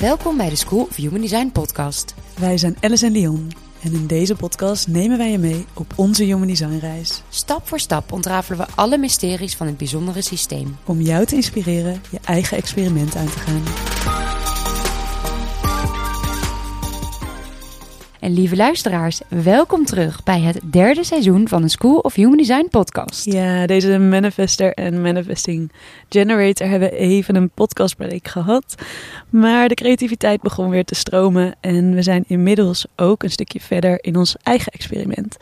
Welkom bij de School of Human Design podcast. Wij zijn Alice en Leon en in deze podcast nemen wij je mee op onze Human Design reis. Stap voor stap ontrafelen we alle mysteries van het bijzondere systeem. Om jou te inspireren je eigen experiment aan te gaan. En lieve luisteraars, welkom terug bij het derde seizoen van de School of Human Design podcast. Ja, deze manifester en manifesting generator hebben even een podcastbreak gehad. Maar de creativiteit begon weer te stromen en we zijn inmiddels ook een stukje verder in ons eigen experiment.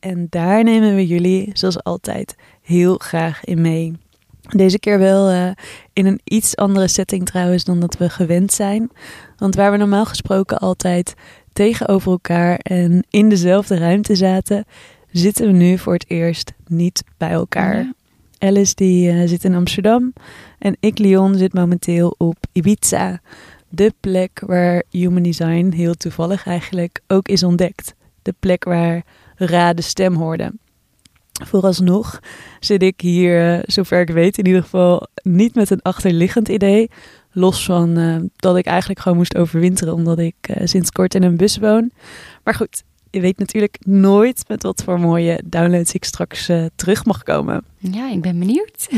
En daar nemen we jullie, zoals altijd, heel graag in mee. Deze keer wel uh, in een iets andere setting trouwens dan dat we gewend zijn. Want waar we normaal gesproken altijd tegenover elkaar en in dezelfde ruimte zaten, zitten we nu voor het eerst niet bij elkaar. Ja. Alice die uh, zit in Amsterdam en ik, Leon, zit momenteel op Ibiza. De plek waar Human Design heel toevallig eigenlijk ook is ontdekt. De plek waar Ra de stem hoorde. Vooralsnog zit ik hier, uh, zover ik weet in ieder geval, niet met een achterliggend idee. Los van uh, dat ik eigenlijk gewoon moest overwinteren, omdat ik uh, sinds kort in een bus woon. Maar goed, je weet natuurlijk nooit met wat voor mooie downloads ik straks uh, terug mag komen. Ja, ik ben benieuwd.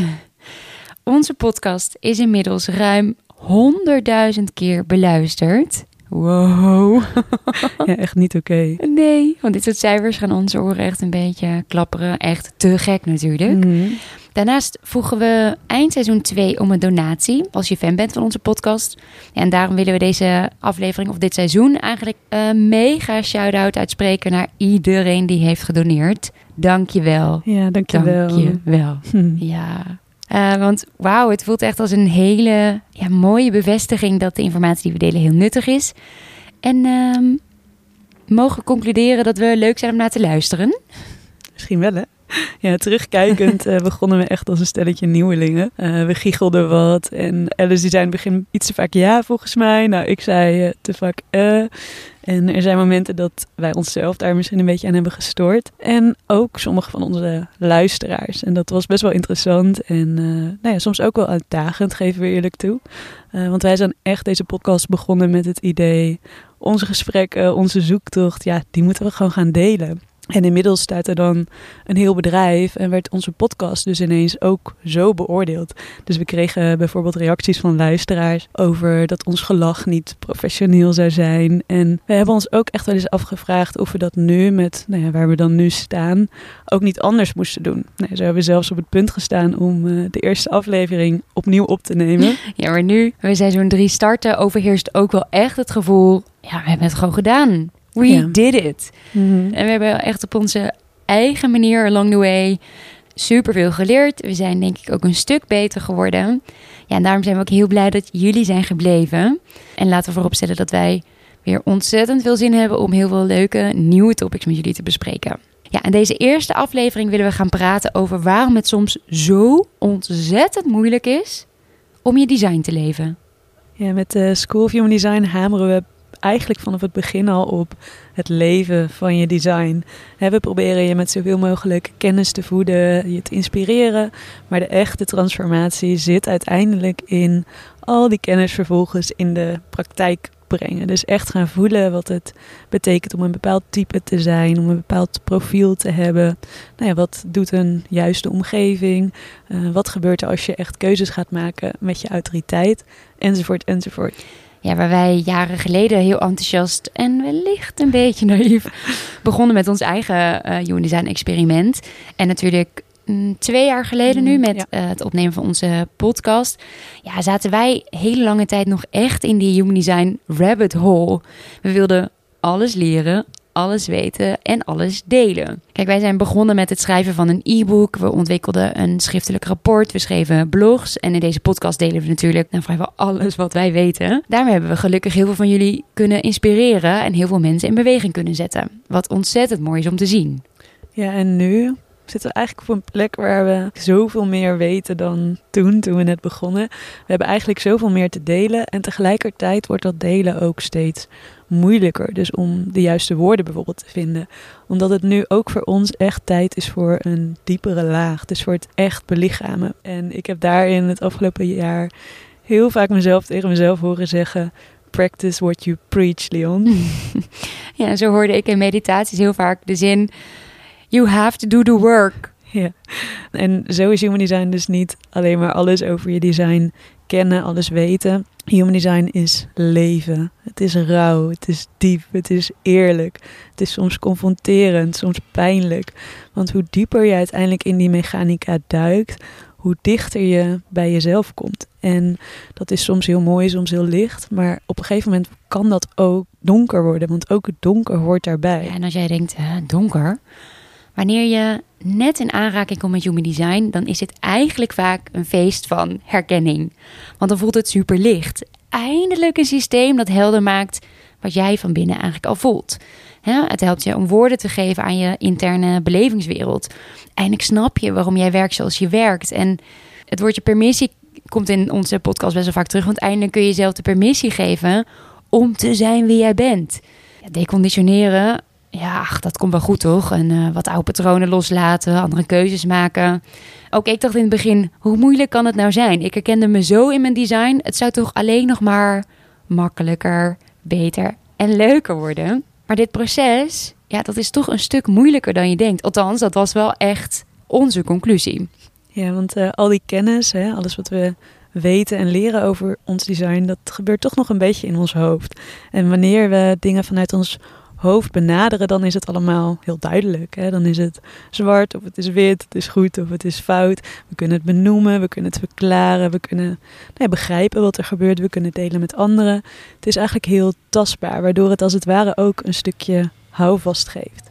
Onze podcast is inmiddels ruim 100.000 keer beluisterd. Wow. ja, echt niet oké. Okay. Nee, want dit soort cijfers gaan onze oren echt een beetje klapperen. Echt te gek natuurlijk. Mm -hmm. Daarnaast voegen we eind seizoen 2 om een donatie. Als je fan bent van onze podcast. En daarom willen we deze aflevering of dit seizoen eigenlijk een mega shout-out uitspreken naar iedereen die heeft gedoneerd. Dank je wel. Ja, dank je wel. Dank je wel. Hm. Ja. Uh, want wauw, het voelt echt als een hele ja, mooie bevestiging dat de informatie die we delen heel nuttig is. En uh, mogen concluderen dat we leuk zijn om naar te luisteren. Misschien wel, hè? Ja, terugkijkend uh, begonnen we echt als een stelletje nieuwelingen. Uh, we giechelden wat en Alice die zei in het begin iets te vaak ja volgens mij. Nou, ik zei uh, te vaak eh. En er zijn momenten dat wij onszelf daar misschien een beetje aan hebben gestoord. En ook sommige van onze luisteraars. En dat was best wel interessant en nou ja, soms ook wel uitdagend, geven we eerlijk toe. want wij zijn echt deze podcast begonnen met het idee, onze gesprekken, onze zoektocht, ja, die moeten we gewoon gaan delen. En inmiddels staat er dan een heel bedrijf en werd onze podcast dus ineens ook zo beoordeeld. Dus we kregen bijvoorbeeld reacties van luisteraars over dat ons gelach niet professioneel zou zijn. En we hebben ons ook echt wel eens afgevraagd of we dat nu met nou ja, waar we dan nu staan ook niet anders moesten doen. Nee, zo hebben we zelfs op het punt gestaan om uh, de eerste aflevering opnieuw op te nemen. Ja, maar nu we seizoen 3 starten overheerst ook wel echt het gevoel, ja, we hebben het gewoon gedaan. We did it. Mm -hmm. En we hebben echt op onze eigen manier along the way superveel geleerd. We zijn denk ik ook een stuk beter geworden. Ja, en daarom zijn we ook heel blij dat jullie zijn gebleven. En laten we vooropstellen dat wij weer ontzettend veel zin hebben om heel veel leuke nieuwe topics met jullie te bespreken. Ja, en deze eerste aflevering willen we gaan praten over waarom het soms zo ontzettend moeilijk is om je design te leven. Ja, met de School of Human Design hameren we eigenlijk vanaf het begin al op het leven van je design. We proberen je met zoveel mogelijk kennis te voeden, je te inspireren. Maar de echte transformatie zit uiteindelijk in al die kennis vervolgens in de praktijk brengen. Dus echt gaan voelen wat het betekent om een bepaald type te zijn, om een bepaald profiel te hebben. Nou ja, wat doet een juiste omgeving? Uh, wat gebeurt er als je echt keuzes gaat maken met je autoriteit? Enzovoort, enzovoort ja, waar wij jaren geleden heel enthousiast en wellicht een beetje naïef begonnen met ons eigen uh, Human Design experiment. En natuurlijk mm, twee jaar geleden nu met ja. uh, het opnemen van onze podcast. Ja, zaten wij hele lange tijd nog echt in die Human Design rabbit hole. We wilden alles leren, alles weten en alles delen. Kijk, wij zijn begonnen met het schrijven van een e-book. We ontwikkelden een schriftelijk rapport. We schreven blogs. En in deze podcast delen we natuurlijk nou, vrijwel alles wat wij weten. Daarmee hebben we gelukkig heel veel van jullie kunnen inspireren. En heel veel mensen in beweging kunnen zetten. Wat ontzettend mooi is om te zien. Ja, en nu zitten we eigenlijk op een plek waar we zoveel meer weten dan toen, toen we net begonnen. We hebben eigenlijk zoveel meer te delen. En tegelijkertijd wordt dat delen ook steeds moeilijker. Dus om de juiste woorden bijvoorbeeld te vinden. Omdat het nu ook voor ons echt tijd is voor een diepere laag. Dus voor het echt belichamen. En ik heb daarin het afgelopen jaar heel vaak mezelf tegen mezelf horen zeggen practice what you preach, Leon. ja, zo hoorde ik in meditaties heel vaak de zin: You have to do the work. Ja, en zo is human design dus niet alleen maar alles over je design kennen, alles weten. Human design is leven. Het is rauw, het is diep, het is eerlijk. Het is soms confronterend, soms pijnlijk. Want hoe dieper je uiteindelijk in die mechanica duikt, hoe dichter je bij jezelf komt. En dat is soms heel mooi, soms heel licht. Maar op een gegeven moment kan dat ook donker worden. Want ook het donker hoort daarbij. Ja, en als jij denkt, donker. Wanneer je net in aanraking komt met Human Design, dan is het eigenlijk vaak een feest van herkenning. Want dan voelt het super licht. Eindelijk een systeem dat helder maakt wat jij van binnen eigenlijk al voelt. het helpt je om woorden te geven aan je interne belevingswereld. Eindelijk snap je waarom jij werkt zoals je werkt. En het woordje permissie komt in onze podcast best wel vaak terug. Want eindelijk kun je jezelf de permissie geven om te zijn wie jij bent. Deconditioneren ja, dat komt wel goed toch? En uh, wat oude patronen loslaten, andere keuzes maken. Ook ik dacht in het begin, hoe moeilijk kan het nou zijn? Ik herkende me zo in mijn design. Het zou toch alleen nog maar makkelijker, beter en leuker worden. Maar dit proces, ja, dat is toch een stuk moeilijker dan je denkt. Althans, dat was wel echt onze conclusie. Ja, want uh, al die kennis, hè, alles wat we weten en leren over ons design, dat gebeurt toch nog een beetje in ons hoofd. En wanneer we dingen vanuit ons hoofd benaderen, dan is het allemaal heel duidelijk. Hè? Dan is het zwart of het is wit, het is goed of het is fout. We kunnen het benoemen, we kunnen het verklaren, we kunnen nou begrijpen wat er gebeurt, we kunnen delen met anderen. Het is eigenlijk heel tastbaar, waardoor het als het ware ook een stukje houvast geeft.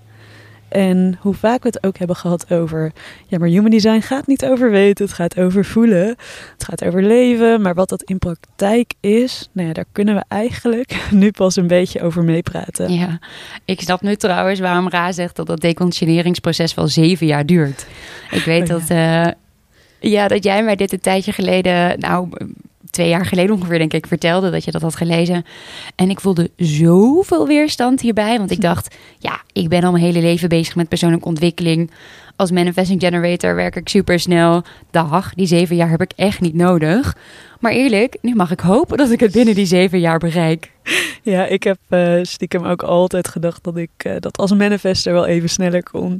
En hoe vaak we het ook hebben gehad over, ja, maar human design gaat niet over weten, het gaat over voelen, het gaat over leven. Maar wat dat in praktijk is, nou ja, daar kunnen we eigenlijk nu pas een beetje over meepraten. Ja, ik snap nu trouwens waarom Ra zegt dat dat deconditioneringsproces wel zeven jaar duurt. Ik weet oh dat, uh, ja, dat jij mij dit een tijdje geleden, nou twee jaar geleden ongeveer, denk ik, vertelde dat je dat had gelezen. En ik voelde zoveel weerstand hierbij. Want ik dacht, ja, ik ben al mijn hele leven bezig met persoonlijke ontwikkeling. Als manifesting generator werk ik super snel. Dag, die zeven jaar heb ik echt niet nodig. Maar eerlijk, nu mag ik hopen dat ik het binnen die zeven jaar bereik. Ja, ik heb uh, stiekem ook altijd gedacht dat ik uh, dat als manifester wel even sneller kon.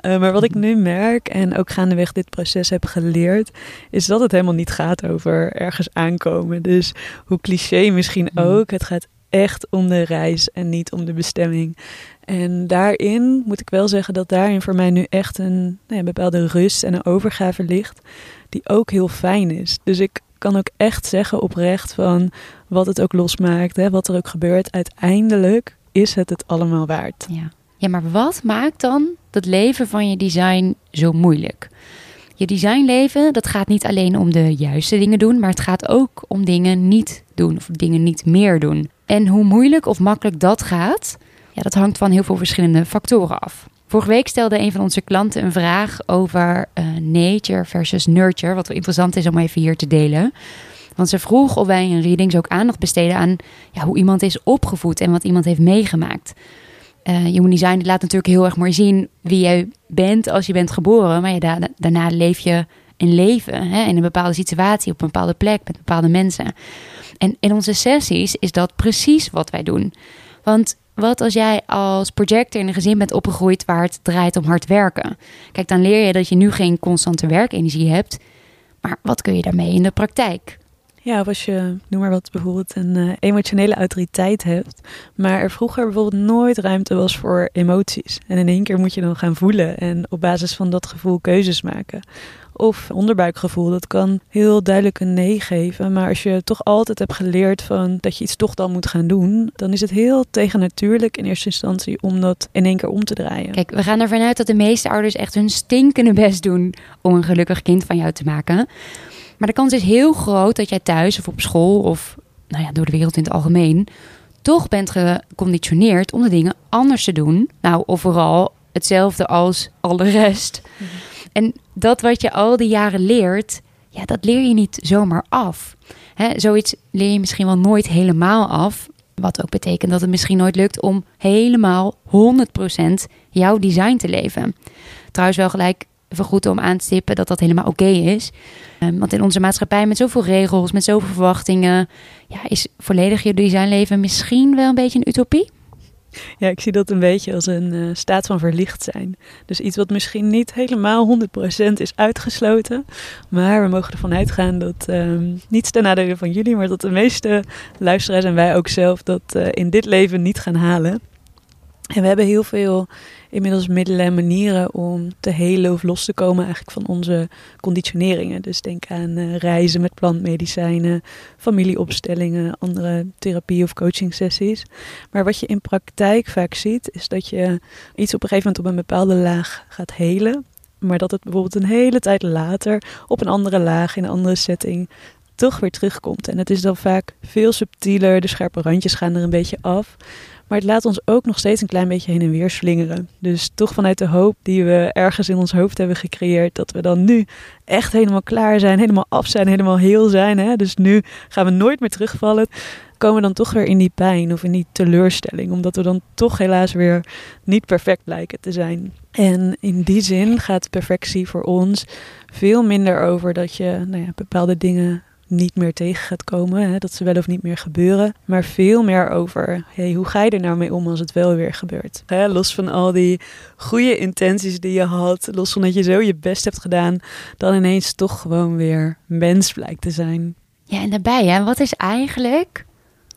Uh, maar wat ik nu merk en ook gaandeweg dit proces heb geleerd, is dat het helemaal niet gaat over ergens aankomen. Dus hoe cliché misschien hmm. ook, het gaat echt om de reis en niet om de bestemming. En daarin moet ik wel zeggen dat daarin voor mij nu echt een nou ja, bepaalde rust en een overgave ligt, die ook heel fijn is. Dus ik kan ook echt zeggen oprecht van wat het ook losmaakt, hè, wat er ook gebeurt. Uiteindelijk is het het allemaal waard. Ja. ja, maar wat maakt dan dat leven van je design zo moeilijk? Je designleven, dat gaat niet alleen om de juiste dingen doen, maar het gaat ook om dingen niet doen of dingen niet meer doen. En hoe moeilijk of makkelijk dat gaat, ja, dat hangt van heel veel verschillende factoren af. Vorige week stelde een van onze klanten een vraag over uh, nature versus nurture, wat wel interessant is om even hier te delen. Want ze vroeg of wij in readings ook aandacht besteden aan ja, hoe iemand is opgevoed en wat iemand heeft meegemaakt. Uh, Human Design laat natuurlijk heel erg mooi zien wie je bent als je bent geboren. Maar daarna leef je een leven hè, in een bepaalde situatie, op een bepaalde plek, met bepaalde mensen. En in onze sessies is dat precies wat wij doen. Want wat als jij als projector in een gezin bent opgegroeid waar het draait om hard werken? Kijk, dan leer je dat je nu geen constante werkenergie hebt. Maar wat kun je daarmee in de praktijk? Ja, of als je, noem maar wat, bijvoorbeeld een uh, emotionele autoriteit hebt, maar er vroeger bijvoorbeeld nooit ruimte was voor emoties. En in één keer moet je dan gaan voelen en op basis van dat gevoel keuzes maken of onderbuikgevoel. Dat kan heel duidelijk een nee geven. Maar als je toch altijd hebt geleerd van dat je iets toch dan moet gaan doen, dan is het heel tegennatuurlijk in eerste instantie om dat in één keer om te draaien. Kijk, we gaan ervan uit dat de meeste ouders echt hun stinkende best doen om een gelukkig kind van jou te maken. Maar de kans is heel groot dat jij thuis of op school of nou ja, door de wereld in het algemeen toch bent geconditioneerd om de dingen anders te doen. Nou, of vooral hetzelfde als alle rest. Mhm. En dat wat je al die jaren leert, ja, dat leer je niet zomaar af. Zoiets leer je misschien wel nooit helemaal af. Wat ook betekent dat het misschien nooit lukt om helemaal 100% jouw design te leven. Trouwens, wel gelijk even goed om aan te stippen dat dat helemaal oké is. Um, want in onze maatschappij met zoveel regels, met zoveel verwachtingen, ja, is volledig je designleven misschien wel een beetje een utopie? Ja, ik zie dat een beetje als een uh, staat van verlicht zijn. Dus iets wat misschien niet helemaal 100% is uitgesloten. Maar we mogen ervan uitgaan dat, um, niets ten nadele van jullie, maar dat de meeste luisteraars en wij ook zelf dat uh, in dit leven niet gaan halen. En we hebben heel veel inmiddels middelen en manieren om te helen of los te komen eigenlijk van onze conditioneringen. Dus denk aan uh, reizen met plantmedicijnen, familieopstellingen, andere therapie- of coaching sessies. Maar wat je in praktijk vaak ziet, is dat je iets op een gegeven moment op een bepaalde laag gaat helen. Maar dat het bijvoorbeeld een hele tijd later op een andere laag, in een andere setting, toch weer terugkomt. En het is dan vaak veel subtieler, de scherpe randjes gaan er een beetje af. Maar het laat ons ook nog steeds een klein beetje heen en weer slingeren. Dus toch vanuit de hoop die we ergens in ons hoofd hebben gecreëerd, dat we dan nu echt helemaal klaar zijn, helemaal af zijn, helemaal heel zijn. Hè? Dus nu gaan we nooit meer terugvallen. Komen we dan toch weer in die pijn of in die teleurstelling, omdat we dan toch helaas weer niet perfect blijken te zijn. En in die zin gaat perfectie voor ons veel minder over dat je nou ja, bepaalde dingen niet meer tegen gaat komen. Hè, dat ze wel of niet meer gebeuren. Maar veel meer over hey, hoe ga je er nou mee om als het wel weer gebeurt. Hè, los van al die goede intenties die je had. Los van dat je zo je best hebt gedaan. Dan ineens toch gewoon weer mens blijkt te zijn. Ja, en daarbij, hè, wat is eigenlijk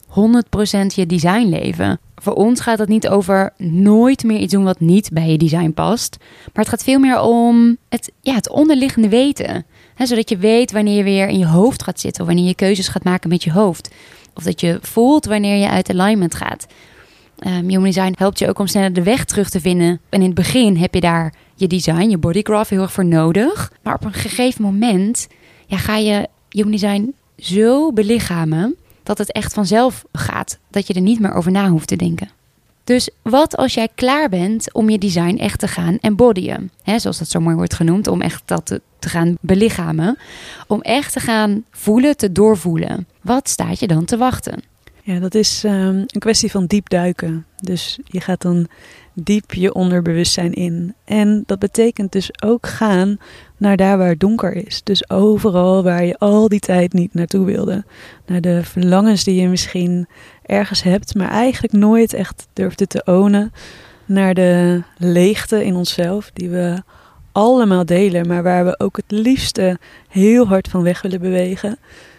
100% je designleven? Voor ons gaat het niet over nooit meer iets doen wat niet bij je design past. Maar het gaat veel meer om het, ja, het onderliggende weten zodat je weet wanneer je weer in je hoofd gaat zitten. Of wanneer je keuzes gaat maken met je hoofd. Of dat je voelt wanneer je uit alignment gaat. Um, Design helpt je ook om sneller de weg terug te vinden. En in het begin heb je daar je design, je bodygraph heel erg voor nodig. Maar op een gegeven moment ja, ga je Human Design zo belichamen dat het echt vanzelf gaat. Dat je er niet meer over na hoeft te denken. Dus wat als jij klaar bent om je design echt te gaan embodyen? Hè, zoals dat zo mooi wordt genoemd, om echt dat te, gaan belichamen. Om echt te gaan voelen, te doorvoelen. Wat staat je dan te wachten? Ja, dat is um, een kwestie van diep duiken. Dus je gaat dan diep je onderbewustzijn in. En dat betekent dus ook gaan naar daar waar het donker is. Dus overal waar je al die tijd niet naartoe wilde. Naar de verlangens die je misschien ergens hebt, maar eigenlijk nooit echt durfde te ownen. Naar de leegte in onszelf, die we allemaal delen, maar waar we ook het liefste heel hard van weg willen bewegen.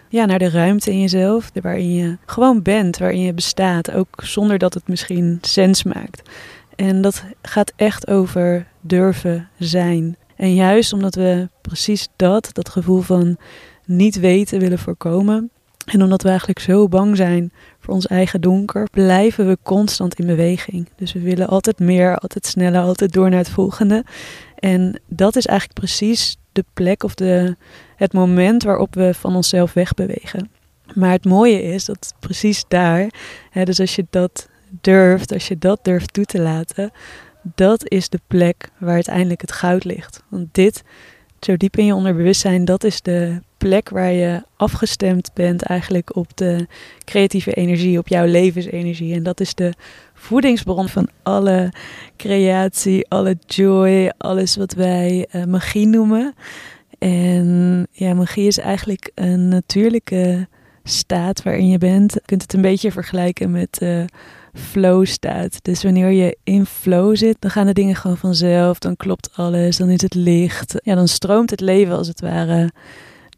Ja, naar de ruimte in jezelf, waarin je gewoon bent, waarin je bestaat, ook zonder dat het misschien sens maakt. En dat gaat echt over durven zijn. En juist omdat we precies dat, dat gevoel van niet weten willen voorkomen. En omdat we eigenlijk zo bang zijn voor ons eigen donker, blijven we constant in beweging. Dus we willen altijd meer, altijd sneller, altijd door naar het volgende. En dat is eigenlijk precies de plek of de, het moment waarop we van onszelf wegbewegen. Maar het mooie is dat precies daar, hè, dus als je dat durft, als je dat durft toe te laten, dat is de plek waar uiteindelijk het goud ligt. Want dit, zo diep in je onderbewustzijn, dat is de plek waar je afgestemd bent eigenlijk op de creatieve energie, op jouw levensenergie. En dat is de voedingsbron van alle creatie, alle joy, alles wat wij uh, magie noemen. En ja, magie is eigenlijk een natuurlijke staat waarin je bent. Je kunt het een beetje vergelijken met uh, flow staat. Dus wanneer je in flow zit, dan gaan de dingen gewoon vanzelf. Dan klopt alles, dan is het licht. Ja, dan stroomt het leven als het ware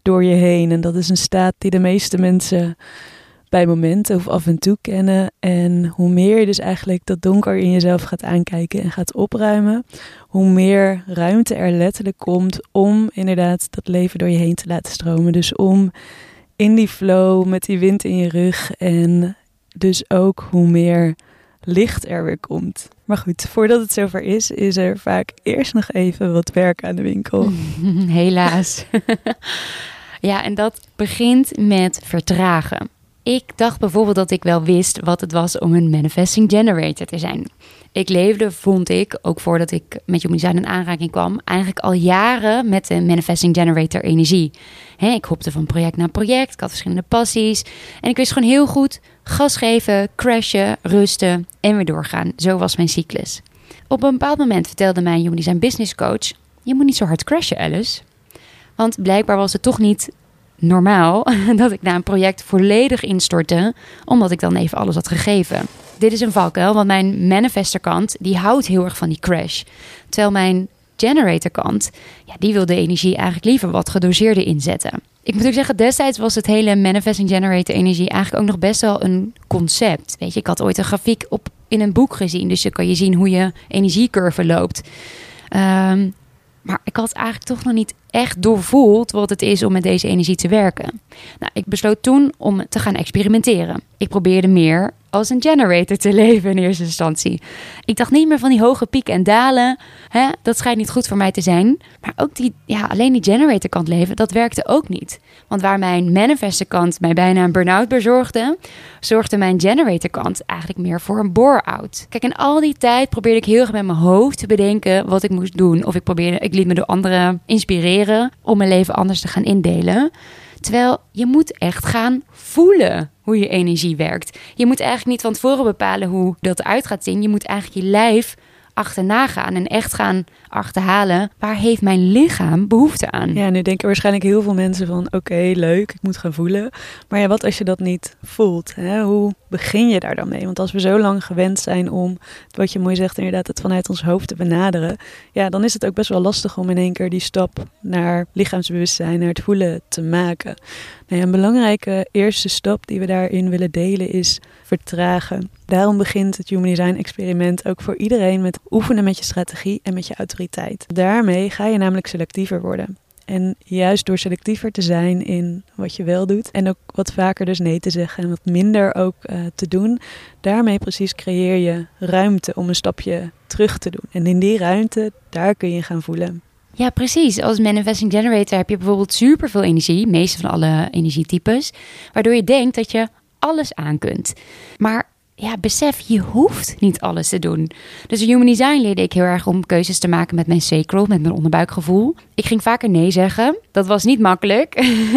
door je heen. En dat is een staat die de meeste mensen bij momenten of af en toe kennen. En hoe meer je dus eigenlijk dat donker in jezelf gaat aankijken en gaat opruimen, hoe meer ruimte er letterlijk komt om inderdaad dat leven door je heen te laten stromen. Dus om in die flow met die wind in je rug en dus ook hoe meer licht er weer komt. Maar goed, voordat het zover is, is er vaak eerst nog even wat werk aan de winkel. Helaas. Ja, en dat begint met vertragen. Ik dacht bijvoorbeeld dat ik wel wist wat het was om een manifesting generator te zijn. Ik leefde, vond ik, ook voordat ik met Human Design in aanraking kwam, eigenlijk al jaren met de manifesting generator energie. ik hopte van project naar project, ik had verschillende passies en ik wist gewoon heel goed gas geven, crashen, rusten en weer doorgaan. Zo was mijn cyclus. Op een bepaald moment vertelde mijn Human Design business coach je moet niet zo hard crashen, Alice. Want blijkbaar was het toch niet normaal dat ik na een project volledig instortte, omdat ik dan even alles had gegeven. Dit is een valkuil, want mijn manifesterkant die houdt heel erg van die crash. Terwijl mijn generatorkant, ja, die wil de energie eigenlijk liever wat gedoseerder inzetten. Ik moet ook zeggen, destijds was het hele manifesting generator energie eigenlijk ook nog best wel een concept. Weet je, ik had ooit een grafiek op in een boek gezien, dus dan kan je zien hoe je energiecurve loopt. Um, maar ik had eigenlijk toch nog niet echt doorvoeld wat het is om met deze energie te werken. Nou, ik besloot toen om te gaan experimenteren. Ik probeerde meer als een generator te leven in eerste instantie. Ik dacht niet meer van die hoge pieken en dalen. Hè? Dat schijnt niet goed voor mij te zijn. Maar ook die, ja, alleen die generator kant leven, dat werkte ook niet. Want waar mijn manifester kant mij bijna een burn-out bezorgde, zorgde mijn generator kant eigenlijk meer voor een bore-out. Kijk, in al die tijd probeerde ik heel erg met mijn hoofd te bedenken wat ik moest doen. Of ik probeerde, ik liet me door anderen inspireren om mijn leven anders te gaan indelen. Terwijl je moet echt gaan voelen hoe je energie werkt. Je moet eigenlijk niet van tevoren bepalen hoe dat eruit gaat zien. Je moet eigenlijk je lijf achterna gaan en echt gaan achterhalen waar heeft mijn lichaam behoefte aan. Ja, nu denken waarschijnlijk heel veel mensen van oké, leuk, ik moet gaan voelen. Maar ja, wat als je dat niet voelt? Hè? Hoe begin je daar dan mee? Want als we zo lang gewend zijn om, wat je mooi zegt, inderdaad het vanuit ons hoofd te benaderen, ja, dan is het ook best wel lastig om in één keer die stap naar lichaamsbewustzijn, naar het voelen te maken. Nou ja, een belangrijke eerste stap die we daarin willen delen is vertragen. Daarom begint het Human Design experiment ook voor iedereen met oefenen met je strategie en met je autoriteit. Daarmee ga je namelijk selectiever worden. En juist door selectiever te zijn in wat je wel doet en ook wat vaker dus nee te zeggen en wat minder ook uh, te doen, daarmee precies creëer je ruimte om een stapje terug te doen. En in die ruimte, daar kun je gaan voelen. Ja, precies. Als manifesting generator heb je bijvoorbeeld superveel energie, meeste van alle energietypes, waardoor je denkt dat je alles aan kunt. Maar ja, besef, je hoeft niet alles te doen. Dus in Human Design leerde ik heel erg om keuzes te maken met mijn sacral, met mijn onderbuikgevoel. Ik ging vaker nee zeggen. Dat was niet makkelijk.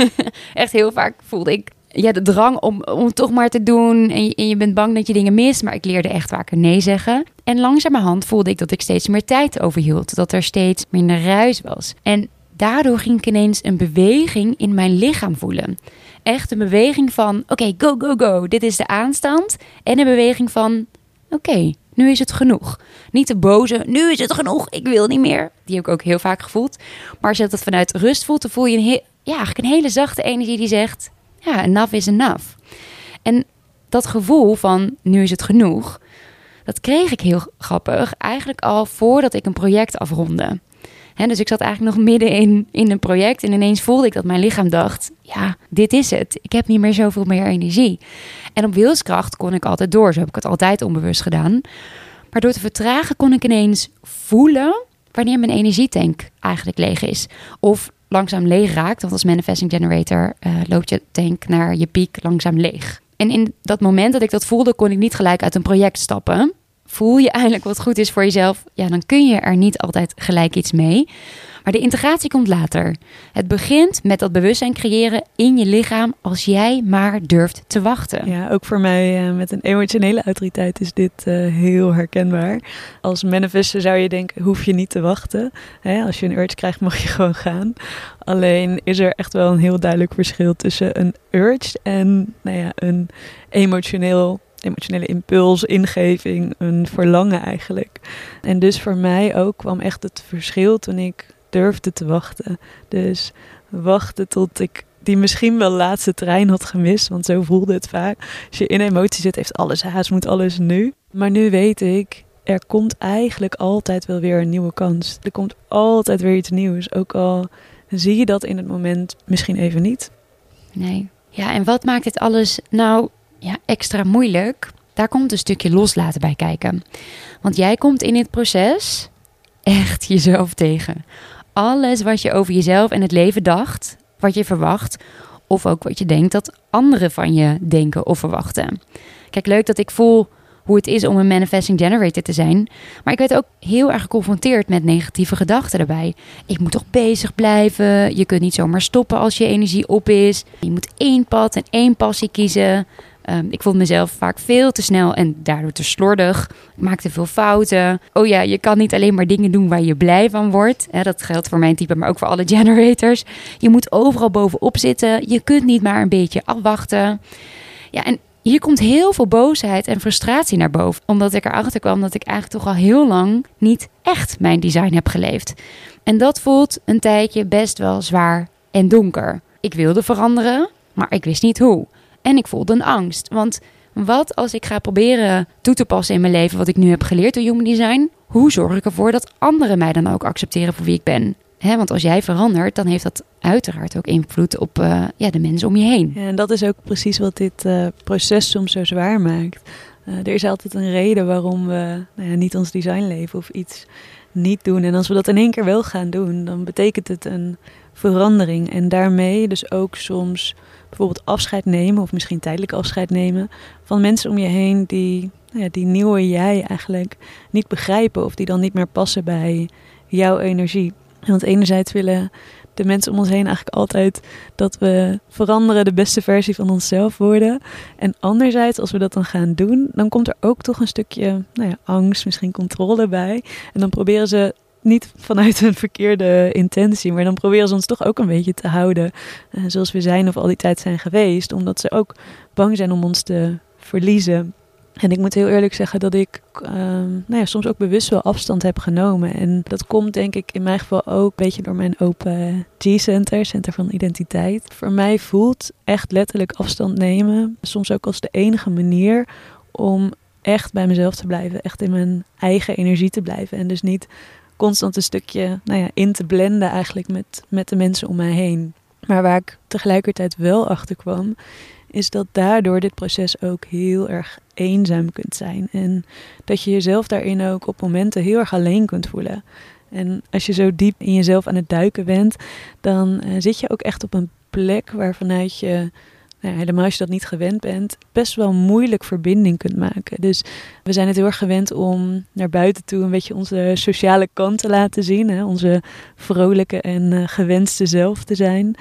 Echt heel vaak voelde ik ja, de drang om, om het toch maar te doen. En je, en je bent bang dat je dingen mist. Maar ik leerde echt vaker nee zeggen. En langzamerhand voelde ik dat ik steeds meer tijd overhield. Dat er steeds minder ruis was. En daardoor ging ik ineens een beweging in mijn lichaam voelen. Echt een beweging van: oké, go, go, go. Dit is de aanstand. En een beweging van: oké, nu is het genoeg. Niet de boze, nu is het genoeg, ik wil niet meer. Die heb ik ook heel vaak gevoeld. Maar als je dat vanuit rust voelt, dan voel je een, ja, eigenlijk een hele zachte energie die zegt: ja, enough is enough. En dat gevoel van: nu is het genoeg. Dat kreeg ik heel grappig, eigenlijk al voordat ik een project afronde dus ik zat eigenlijk nog midden in, in een project en ineens voelde ik dat mijn lichaam dacht: ja, dit is het. Ik heb niet meer zoveel meer energie. En op wilskracht kon ik altijd door. Zo heb ik het altijd onbewust gedaan. Maar door te vertragen kon ik ineens voelen wanneer mijn energietank eigenlijk leeg is. Of langzaam leeg raakt. Want als manifesting generator uh, loopt je tank naar je piek langzaam leeg. En in dat moment dat ik dat voelde, kon ik niet gelijk uit een project stappen voel je eindelijk wat goed is voor jezelf, ja, dan kun je er niet altijd gelijk iets mee. Maar de integratie komt later. Het begint met dat bewustzijn creëren in je lichaam als jij maar durft te wachten. Ja, ook voor mij uh, met een emotionele autoriteit is dit uh, heel herkenbaar. Als manifester zou je denken, hoef je niet te wachten. Als je een urge krijgt, mag je gewoon gaan. Alleen is er echt wel een heel duidelijk verschil tussen een urge en nou ja, een emotioneel emotionele impuls, ingeving, een verlangen eigenlijk. En dus voor mij ook kwam echt het verschil toen ik durfde te wachten. Dus wachten tot ik die misschien wel laatste trein had gemist, want zo voelde het vaak. Als je in emotie zit, heeft alles haast, moet alles nu. Maar nu weet ik, er komt eigenlijk altijd wel weer een nieuwe kans. Er komt altijd weer iets nieuws, ook al zie je dat in het moment misschien even niet. Nee. Ja, en wat maakt dit alles nou ja, extra moeilijk, daar komt een stukje loslaten bij kijken. Want jij komt in dit proces echt jezelf tegen. Alles wat je over jezelf en het leven dacht, wat je verwacht, of ook wat je denkt dat anderen van je denken of verwachten. Kijk, leuk dat ik voel hoe het is om een manifesting generator te zijn. Maar ik werd ook heel erg geconfronteerd met negatieve gedachten daarbij. Ik moet toch bezig blijven. Je kunt niet zomaar stoppen als je energie op is. Je moet één pad en één passie kiezen. Ehm, ik vond mezelf vaak veel te snel en daardoor te slordig. Ik maakte veel fouten. Oh ja, je kan niet alleen maar dingen doen waar je blij van wordt. dat geldt voor mijn type, maar ook voor alle generators. Je moet overal bovenop zitten. Je kunt niet maar een beetje afwachten. Ja, en hier komt heel veel boosheid en frustratie naar boven. Omdat ik erachter kwam dat ik eigenlijk toch al heel lang niet echt mijn design heb geleefd. En dat voelt een tijdje best wel zwaar en donker. Ik wilde veranderen, maar ik wist niet hoe. En ik voelde een angst. Want wat als ik ga proberen toe te passen in mijn leven wat ik nu heb geleerd door Human Design? Hoe zorg ik ervoor dat anderen mij dan ook accepteren voor wie ik ben? want als jij verandert, dan heeft dat uiteraard ook invloed op uh, ja, de mensen om je heen. En dat is ook precies wat dit uh, proces soms zo zwaar maakt. Uh, er is altijd een reden waarom we nou ja, niet ons design leven of iets niet doen. En als we dat in één keer wel gaan doen, dan betekent het een verandering. En daarmee dus ook soms bijvoorbeeld afscheid nemen, of misschien tijdelijk afscheid nemen, van mensen om je heen die nou ja, die nieuwe jij eigenlijk niet begrijpen of die dan niet meer passen bij jouw energie. Want enerzijds willen de mensen om ons heen eigenlijk altijd dat we veranderen, de beste versie van onszelf worden. En anderzijds, als we dat dan gaan doen, dan komt er ook toch een stukje nou ja, angst, misschien controle bij. En dan proberen ze niet vanuit een verkeerde intentie, maar dan proberen ze ons toch ook een beetje te houden uh, zoals we zijn of al die tijd zijn geweest, omdat ze ook bang zijn om ons te verliezen. En ik moet heel eerlijk zeggen dat ik ehm, nou ja, soms ook bewust wel afstand heb genomen. En dat komt denk ik in mijn geval ook een beetje door mijn open G-center, Center van Identiteit. Voor mij voelt echt letterlijk afstand nemen soms ook als de enige manier om echt bij mezelf te blijven. Echt in mijn eigen energie te blijven. En dus niet constant een stukje nou ja, in te blenden eigenlijk met, met de mensen om mij heen. Maar waar ik tegelijkertijd wel achter kwam, is dat daardoor dit proces ook heel erg eenzaam kunt zijn. En dat je jezelf daarin ook op momenten heel erg alleen kunt voelen. En als je zo diep in jezelf aan het duiken bent, dan uh, zit je ook echt op een plek waarvanuit je, nou helemaal als je dat niet gewend bent, best wel moeilijk verbinding kunt maken. Dus we zijn het heel erg gewend om naar buiten toe een beetje onze sociale kant te laten zien. Hè? Onze vrolijke en uh, gewenste zelf te zijn.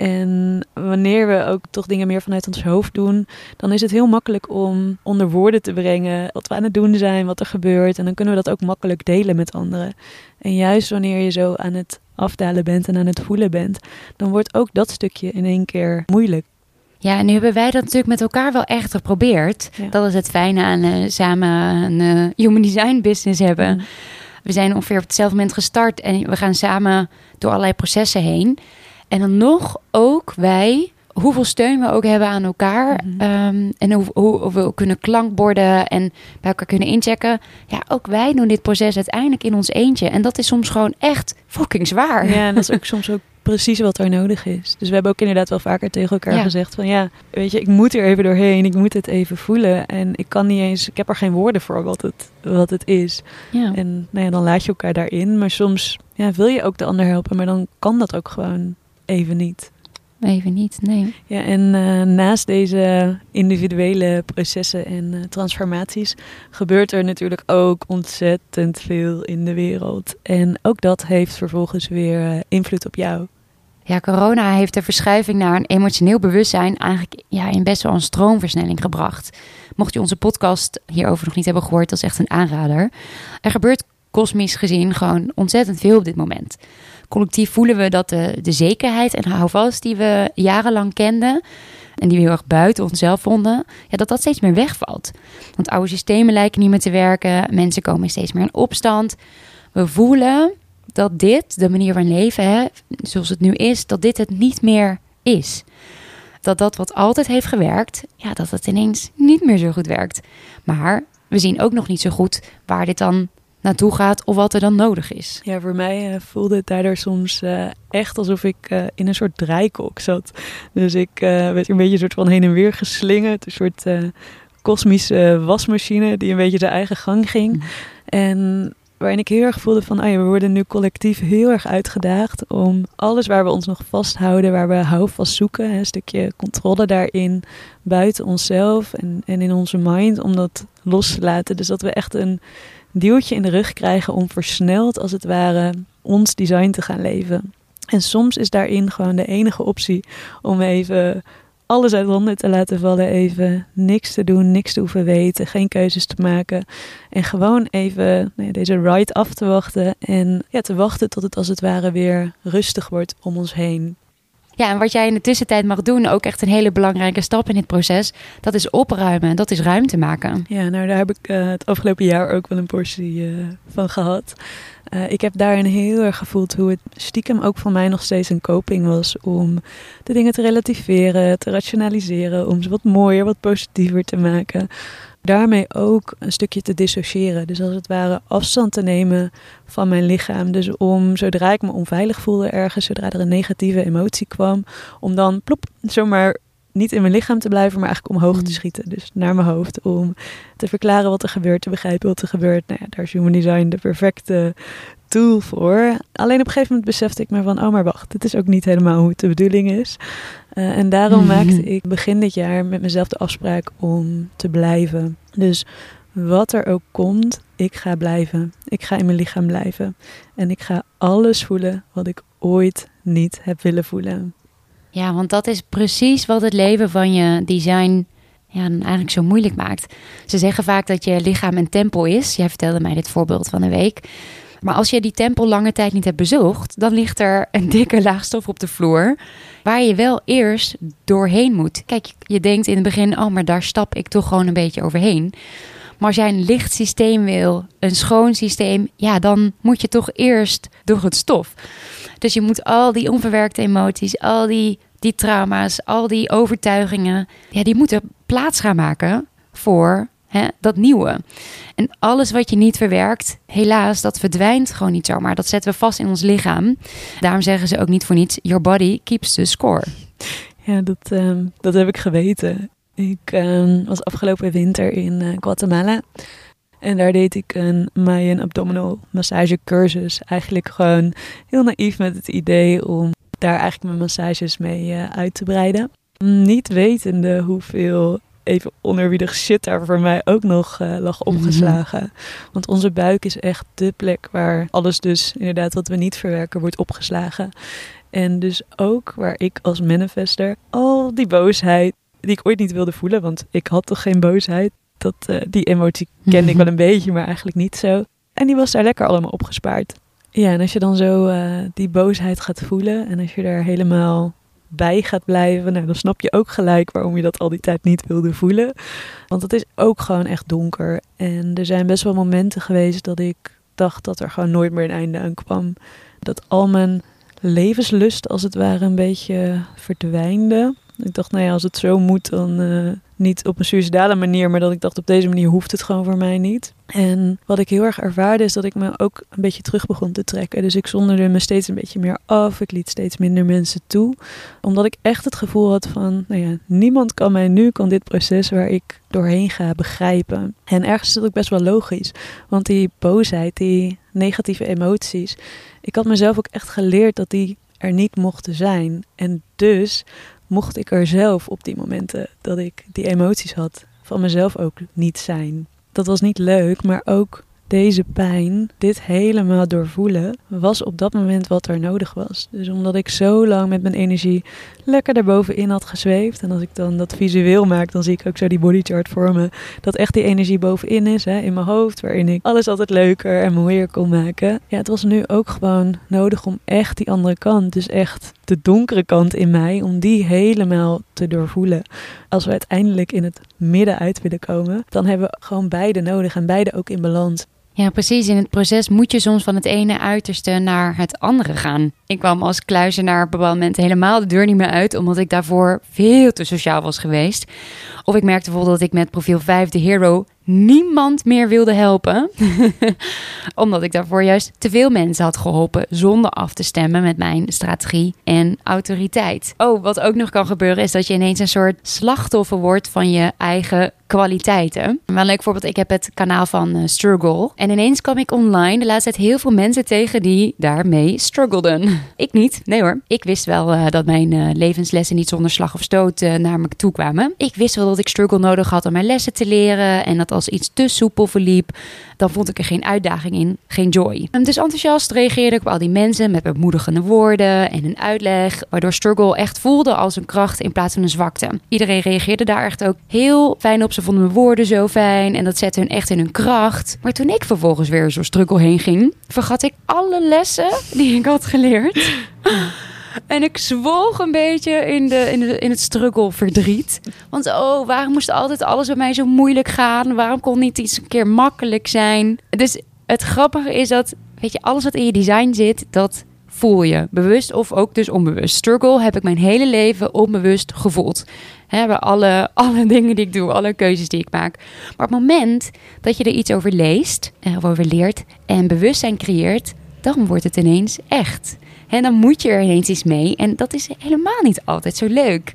En wanneer we ook toch dingen meer vanuit ons hoofd doen, dan is het heel makkelijk om onder woorden te brengen wat we aan het doen zijn, wat er gebeurt. En dan kunnen we dat ook makkelijk delen met anderen. En juist wanneer je zo aan het afdalen bent en aan het voelen bent, dan wordt ook dat stukje in één keer moeilijk. Ja, en nu hebben wij dat natuurlijk met elkaar wel echt geprobeerd. Dat is het fijne aan uh, samen een uh, human design business hebben. Mm. We zijn ongeveer op hetzelfde moment gestart en we gaan samen door allerlei processen heen. En dan nog ook wij, hoeveel steun we ook hebben aan elkaar. Mhm. Ehm, en hoe, hoe, we kunnen klankborden en bij elkaar kunnen inchecken. Ja, ook wij doen dit proces uiteindelijk in ons eentje. En dat is soms gewoon echt fucking zwaar. Ja, en dat is ook soms ook precies wat er nodig is. Dus we hebben ook inderdaad wel vaker tegen elkaar gezegd van ja, weet je, ik moet er even doorheen, ik moet het even voelen en ik kan niet eens, ik heb er geen woorden voor wat het, wat het is. Ja. En nou ja, dan laat je elkaar daarin, maar soms ja, wil je ook de ander helpen, maar dan kan dat ook gewoon even niet. Even niet, nee. Ja, en uh, naast deze individuele processen en uh, transformaties gebeurt er natuurlijk ook ontzettend veel in de wereld. En ook dat heeft vervolgens weer uh, invloed op jou. Ja, corona heeft de verschuiving naar een emotioneel bewustzijn eigenlijk ja, in best wel een stroomversnelling gebracht. Mocht je onze podcast hierover nog niet hebben gehoord, dat is echt een aanrader. Er gebeurt kosmisch gezien gewoon ontzettend veel op dit moment collectief voelen we dat de, de zekerheid en houvast die we jarenlang kenden en die we heel erg buiten onszelf vonden, ja, dat dat steeds meer wegvalt. Want oude systemen lijken niet meer te werken, mensen komen steeds meer in opstand. We voelen dat dit, de manier van leven, hè, zoals het nu is, dat dit het niet meer is. Dat dat wat altijd heeft gewerkt, ja, dat het ineens niet meer zo goed werkt. Maar we zien ook nog niet zo goed waar dit dan naartoe gaat of wat er dan nodig is. Ja, voor mij uh, voelde het daardoor soms uh, echt alsof ik uh, in een soort draaikok zat. Dus ik werd een beetje een soort van heen en weer geslingerd. Een soort kosmische wasmachine die een beetje zijn eigen gang ging. Mm. En waarin ik heel erg voelde van, ja, we worden nu collectief heel erg uitgedaagd om alles waar we ons nog vasthouden, waar we houvast zoeken, een stukje controle daarin, buiten onszelf en, en in onze mind, om dat los te laten. Dus dat we echt een duwtje in de rug krijgen om versneld, als het ware, ons design te gaan leven. En soms is daarin gewoon de enige optie om even alles uit handen te laten vallen. Even niks te doen, niks te hoeven weten, geen keuzes te maken. En gewoon even nou ja, deze ride af te wachten. En ja, te wachten tot het als het ware weer rustig wordt om ons heen. Ja, en wat jij in de tussentijd mag doen, ook echt een hele belangrijke stap in dit proces, dat is opruimen, dat is ruimte maken. Ja, nou daar heb ik uh, het afgelopen jaar ook wel een portie uh, van gehad. Uh, ik heb daarin heel erg gevoeld hoe het stiekem ook voor mij nog steeds een coping was om de dingen te relativeren, te rationaliseren, om ze wat mooier, wat positiever te maken daarmee ook een stukje te dissociëren. Dus als het ware afstand te nemen van mijn lichaam. Dus om zodra ik me onveilig voelde ergens, zodra er een negatieve emotie kwam, om dan plop, zomaar niet in mijn lichaam te blijven, maar eigenlijk omhoog te mm. schieten. Dus naar mijn hoofd om te verklaren wat er gebeurt, te begrijpen wat er gebeurt. Nou ja, daar is Human Design de perfecte tool voor. Alleen op een gegeven moment besefte ik me van, oh maar wacht, dit is ook niet helemaal hoe het de bedoeling is. Uh, en daarom maakte ik begin dit jaar met mezelf de afspraak om te blijven. Dus wat er ook komt, ik ga blijven. Ik ga in mijn lichaam blijven. En ik ga alles voelen wat ik ooit niet heb willen voelen. Ja, want dat is precies wat het leven van je design ja, eigenlijk zo moeilijk maakt. Ze zeggen vaak dat je lichaam een tempel is. Jij vertelde mij dit voorbeeld van een week. Maar als je die tempel lange tijd niet hebt bezocht, dan ligt er een dikke laag stof op de vloer. Waar je wel eerst doorheen moet. Kijk, je denkt in het begin, oh, maar daar stap ik toch gewoon een beetje overheen. Maar als jij een licht systeem wil, een schoon systeem, ja, dan moet je toch eerst door het stof. Dus je moet al die onverwerkte emoties, al die, die trauma's, al die overtuigingen, ja, die moeten plaats gaan maken voor hè, dat nieuwe. En alles wat je niet verwerkt, helaas, dat verdwijnt gewoon niet zomaar. Dat zetten we vast in ons lichaam. Daarom zeggen ze ook niet voor niets: Your body keeps the score. Ja, dat, ehm, dat heb ik geweten. Ik um, was afgelopen winter in uh, Guatemala. En daar deed ik een Mayan abdominal massage cursus. Eigenlijk gewoon heel naïef met het idee om daar eigenlijk mijn massages mee uh, uit te breiden. Niet wetende hoeveel even onerbiedig shit daar voor mij ook nog uh, lag mhm. opgeslagen. Want onze buik is echt de plek waar alles dus inderdaad wat we niet verwerken wordt opgeslagen. En dus ook waar ik als manifester al die boosheid die ik ooit niet wilde voelen, want ik had toch geen boosheid. Dat, uh, die emotie kende ik wel een beetje, maar eigenlijk niet zo. En die was daar lekker allemaal opgespaard. Ja, en als je dan zo uh, die boosheid gaat voelen en als je daar helemaal bij gaat blijven, nou, dan snap je ook gelijk waarom je dat al die tijd niet wilde voelen. Want het is ook gewoon echt donker. En er zijn best wel momenten geweest dat ik dacht dat er gewoon nooit meer een einde aan kwam. Dat al mijn levenslust als het ware een beetje verdwijnde. Ik dacht, nou ja, als het zo moet, dan uh, niet op een suicidale manier, maar dat ik dacht, op deze manier hoeft het gewoon voor mij niet. En wat ik heel erg ervaarde, is dat ik me ook een beetje terug begon te trekken. Dus ik zonderde me steeds een beetje meer af. Ik liet steeds minder mensen toe. Omdat ik echt het gevoel had van, nou ja, niemand kan mij nu, kan dit proces waar ik doorheen ga, begrijpen. En ergens is dat ook best wel logisch. Want die boosheid, die negatieve emoties, ik had mezelf ook echt geleerd dat die er niet mochten zijn. En dus mocht ik er zelf op die momenten dat ik die emoties had van mezelf ook niet zijn. Dat was niet leuk, maar ook deze pijn, dit helemaal doorvoelen, was op dat moment wat er nodig was. Dus omdat ik zo lang met mijn energie lekker daarbovenin had gezweefd. En als ik dan dat visueel maak, dan zie ik ook zo die bodychart vormen. Dat echt die energie bovenin is, hè, in mijn hoofd, waarin ik alles altijd leuker en mooier kon maken. Ja, het was nu ook gewoon nodig om echt die andere kant, dus echt de donkere kant in mij, om die helemaal te doorvoelen. Als we uiteindelijk in het midden uit willen komen, dan hebben we gewoon beide nodig en beide ook in balans. Ja, precies. In het proces moet je soms van het ene uiterste naar het andere gaan. Ik kwam als kluizenaar op een moment helemaal de deur niet meer uit, omdat ik daarvoor veel te sociaal was geweest. Of ik merkte bijvoorbeeld dat ik met profiel 5 de hero niemand meer wilde helpen. Omdat ik daarvoor juist te veel mensen had geholpen zonder af te stemmen met mijn strategie en autoriteit. Oh, wat ook nog kan gebeuren is dat je ineens een soort slachtoffer wordt van je eigen kwaliteiten. Een leuk voorbeeld, ik heb het kanaal van uh, Struggle. En ineens kwam ik online de laatste tijd heel veel mensen tegen die daarmee struggelden. Ik niet, nee hoor. Ik wist wel uh, dat mijn uh, levenslessen niet zonder slag of stoot naar me toe kwamen. Ik wist wel dat ik struggle nodig had om mijn lessen te leren en dat als iets te soepel verliep, dan vond ik er geen uitdaging in, geen joy. En dus enthousiast reageerde ik op al die mensen met bemoedigende woorden en een uitleg, waardoor struggle echt voelde als een kracht in plaats van een zwakte. Iedereen reageerde daar echt ook heel fijn op. Ze vonden mijn woorden zo fijn en dat zette hun echt in hun kracht. Maar toen ik vervolgens weer zo struggle heen ging, vergat ik alle lessen die ik had geleerd. En ik zwolg een beetje in, de, in, de, in het struggle verdriet. Want oh, waarom moest altijd alles bij mij zo moeilijk gaan? Waarom kon niet iets een keer makkelijk zijn? Dus het grappige is dat, weet je, alles wat in je design zit, dat voel je. Bewust of ook dus onbewust. Struggle heb ik mijn hele leven onbewust gevoeld. He, bij alle, alle dingen die ik doe, alle keuzes die ik maak. Maar op het moment dat je er iets over leest, of over leert en bewustzijn creëert, dan wordt het ineens echt. En dan moet je er ineens iets mee. En dat is helemaal niet altijd zo leuk.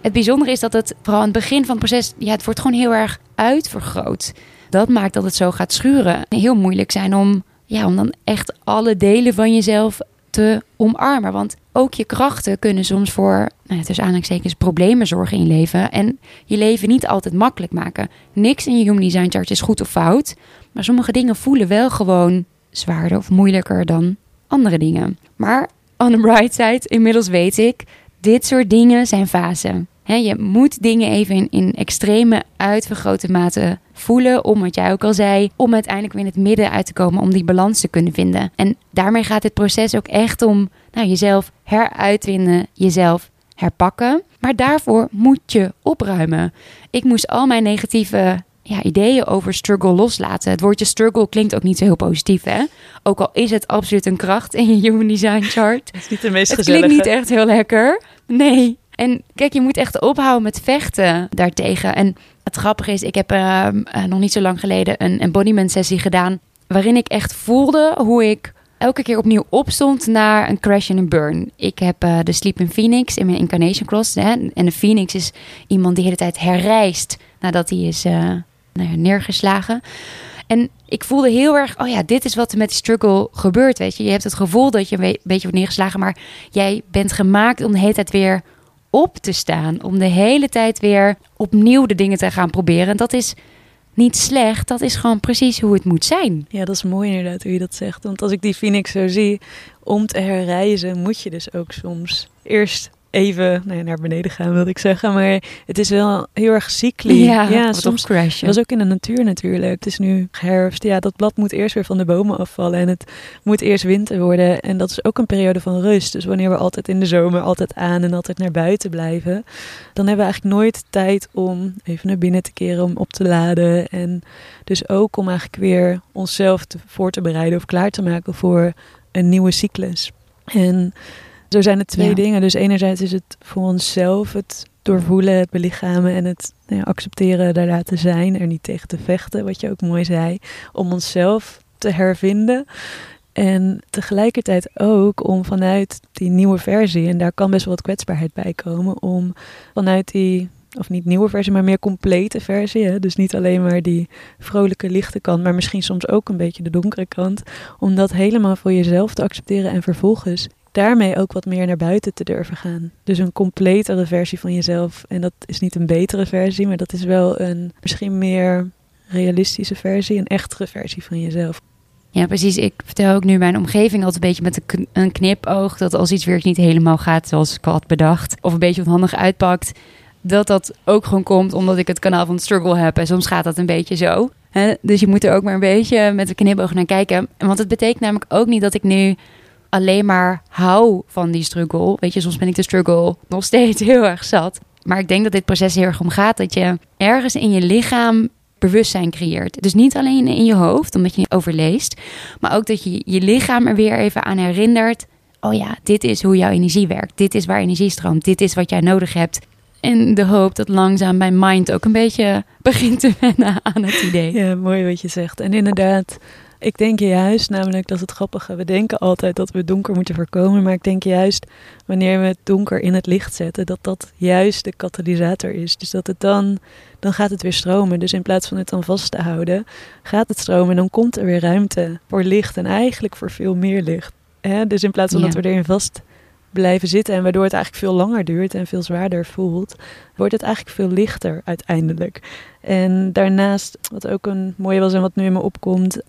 Het bijzondere is dat het vooral aan het begin van het proces, ja, het wordt gewoon heel erg uitvergroot. Dat maakt dat het zo gaat schuren. Heel moeilijk zijn om, ja, om dan echt alle delen van jezelf te omarmen. Want ook je krachten kunnen soms voor, nou, tussen aanhalingstekens, problemen zorgen in je leven. En je leven niet altijd makkelijk maken. Niks in je Human Design Chart is goed of fout. Maar sommige dingen voelen wel gewoon zwaarder of moeilijker dan andere dingen. Maar on the bright side, inmiddels weet ik, dit soort dingen zijn fasen. je moet dingen even in, in extreme, uitvergrote mate voelen. Om wat jij ook al zei. Om uiteindelijk weer in het midden uit te komen. Om die balans te kunnen vinden. En daarmee gaat dit proces ook echt om nou, jezelf heruitwinnen. Jezelf herpakken. Maar daarvoor moet je opruimen. Ik moest al mijn negatieve ja, ideeën over struggle loslaten. Het woordje struggle klinkt ook niet zo heel positief, hè? Ook al is het absoluut een kracht in je Human Design chart. Het is niet de meest het gezellige. klinkt niet echt heel lekker. Nee. En kijk, je moet echt ophouden met vechten daartegen. En het grappige is, ik heb uh, nog niet zo lang geleden een embodiment sessie gedaan... waarin ik echt voelde hoe ik elke keer opnieuw opstond naar een crash en een burn. Ik heb uh, de Sleep in Phoenix in mijn Incarnation Cross. Hè? En de Phoenix is iemand die de hele tijd herrijst nadat hij is... Nou neergeslagen. En ik voelde heel erg, oh ja, dit is wat er met die struggle gebeurt, weet je. Je hebt het gevoel dat je een beetje wordt neergeslagen, maar jij bent gemaakt om de hele tijd weer op te staan. Om de hele tijd weer opnieuw de dingen te gaan proberen. En dat is niet slecht, dat is gewoon precies hoe het moet zijn. Ja, dat is mooi inderdaad hoe je dat zegt. Want als ik die Phoenix zo zie, om te herreizen moet je dus ook soms eerst even nou ja, naar beneden gaan, wilde ik zeggen. Maar het is wel heel erg cyclisch. Ja, ja soms crashen. Dat was ook in de natuur natuurlijk. Het is nu herfst. Ja, dat blad moet eerst weer van de bomen afvallen. En het moet eerst winter worden. En dat is ook een periode van rust. Dus wanneer we altijd in de zomer altijd aan en altijd naar buiten blijven... dan hebben we eigenlijk nooit tijd om even naar binnen te keren, om op te laden. En dus ook om eigenlijk weer onszelf te, voor te bereiden of klaar te maken voor een nieuwe cyclus. En zo zijn het twee ja. dingen. Dus enerzijds is het voor onszelf het doorvoelen, het belichamen en het nou ja, accepteren, daar laten zijn, er niet tegen te vechten, wat je ook mooi zei, om onszelf te hervinden. En tegelijkertijd ook om vanuit die nieuwe versie, en daar kan best wel wat kwetsbaarheid bij komen, om vanuit die, of niet nieuwe versie, maar meer complete versie, hè? dus niet alleen maar die vrolijke lichte kant, maar misschien soms ook een beetje de donkere kant, om dat helemaal voor jezelf te accepteren en vervolgens daarmee ook wat meer naar buiten te durven gaan. Dus een completere versie van jezelf. En dat is niet een betere versie, maar dat is wel een misschien meer realistische versie, een echtere versie van jezelf. Ja, precies. Ik vertel ook nu mijn omgeving altijd een beetje met een knipoog. Dat als iets weer niet helemaal gaat zoals ik had bedacht. Of een beetje onhandig uitpakt. Dat dat ook gewoon komt omdat ik het kanaal van struggle heb. En soms gaat dat een beetje zo. Dus je moet er ook maar een beetje met een knipoog naar kijken. Want het betekent namelijk ook niet dat ik nu alleen maar hou van die struggle. Weet je, soms ben ik de struggle nog steeds heel erg zat. Maar ik denk dat dit proces heel erg om gaat dat je ergens in je lichaam bewustzijn creëert. Dus niet alleen in je hoofd, omdat je overleest, maar ook dat je je lichaam er weer even aan herinnert. Oh ja, dit is hoe jouw energie werkt. Dit is waar energie stroomt. Dit is wat jij nodig hebt. En de hoop dat langzaam mijn mind ook een beetje begint te wennen aan het idee. Ja, mooi wat je zegt. En inderdaad, ik denk juist, namelijk dat is het grappige. We denken altijd dat we donker moeten voorkomen. Maar ik denk juist wanneer we het donker in het licht zetten, dat dat juist de katalysator is. Dus dat het dan, dan gaat het weer stromen. Dus in plaats van het dan vast te houden, gaat het stromen. En dan komt er weer ruimte voor licht en eigenlijk voor veel meer licht. Hè? Dus in plaats van ja. dat we erin vast blijven zitten en waardoor het eigenlijk veel langer duurt en veel zwaarder voelt, wordt het eigenlijk veel lichter uiteindelijk. En daarnaast, wat ook een mooie was en wat nu in me opkomt,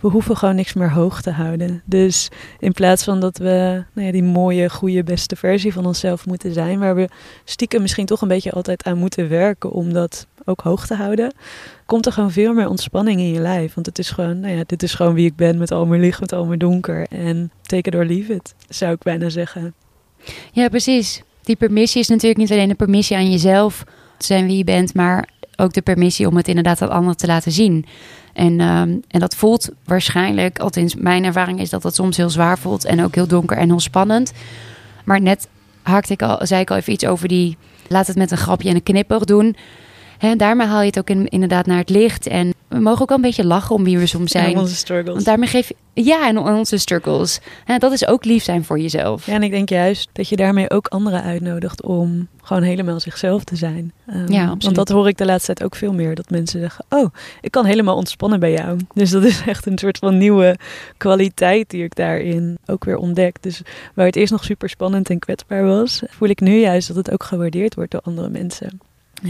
we hoeven gewoon niks meer hoog te houden. Dus in plaats van dat we nou ja, die mooie, goede, beste versie van onszelf moeten zijn, waar we stiekem misschien toch een beetje altijd aan moeten werken om dat ook hoog te houden, komt er gewoon veel meer ontspanning in je lijf. Want het is gewoon, nou ja, dit is gewoon wie ik ben met al mijn licht, met al mijn donker. En take it or leave it, zou ik bijna zeggen. Ja, precies. Die permissie is natuurlijk niet alleen een permissie aan jezelf zijn wie je bent, maar ook de permissie om het inderdaad aan anderen te laten zien. En, um, en dat voelt waarschijnlijk, althans mijn ervaring is dat dat soms heel zwaar voelt en ook heel donker en heel spannend. Maar net haakte ik al, zei ik al even iets over die, laat het met een grapje en een knipoog doen. Hè, daarmee haal je het ook in, inderdaad naar het licht. En we mogen ook wel een beetje lachen om wie we soms zijn. En onze struggles. Want daarmee geef je, ja, en onze struggles. Hè, dat is ook lief zijn voor jezelf. Ja, en ik denk juist dat je daarmee ook anderen uitnodigt om gewoon helemaal zichzelf te zijn. Um, ja, absoluut. Want dat hoor ik de laatste tijd ook veel meer. Dat mensen zeggen, oh, ik kan helemaal ontspannen bij jou. Dus dat is echt een soort van nieuwe kwaliteit die ik daarin ook weer ontdek. Dus waar het eerst nog super spannend en kwetsbaar was, voel ik nu juist dat het ook gewaardeerd wordt door andere mensen.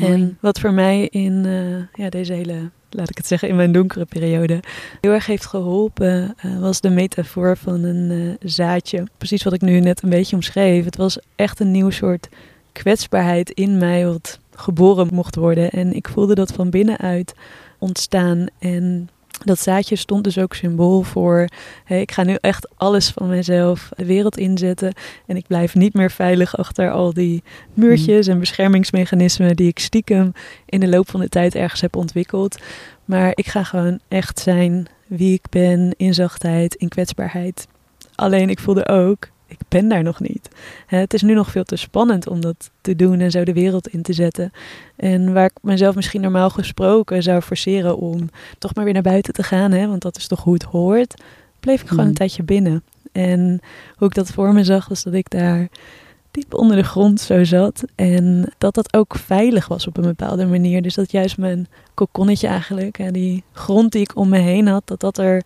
En wat voor mij in uh, ja, deze hele, laat ik het zeggen, in mijn donkere periode heel erg heeft geholpen, uh, was de metafoor van een uh, zaadje. Precies wat ik nu net een beetje omschreef. Het was echt een nieuw soort kwetsbaarheid in mij wat geboren mocht worden. En ik voelde dat van binnenuit ontstaan. En dat zaadje stond dus ook symbool voor: hey, ik ga nu echt alles van mezelf de wereld inzetten. En ik blijf niet meer veilig achter al die muurtjes en beschermingsmechanismen die ik stiekem in de loop van de tijd ergens heb ontwikkeld. Maar ik ga gewoon echt zijn wie ik ben in zachtheid, in kwetsbaarheid. Alleen ik voelde ook, ik ben daar nog niet. Het is nu nog veel te spannend om dat te doen en zo de wereld in te zetten. En waar ik mezelf misschien normaal gesproken zou forceren om toch maar weer naar buiten te gaan, hè, want dat is toch hoe het hoort, bleef ik gewoon een tijdje binnen. En hoe ik dat voor me zag, was dat ik daar diep onder de grond zo zat. En dat dat ook veilig was op een bepaalde manier. Dus dat juist mijn kokonnetje eigenlijk, hè, die grond die ik om me heen had, dat dat er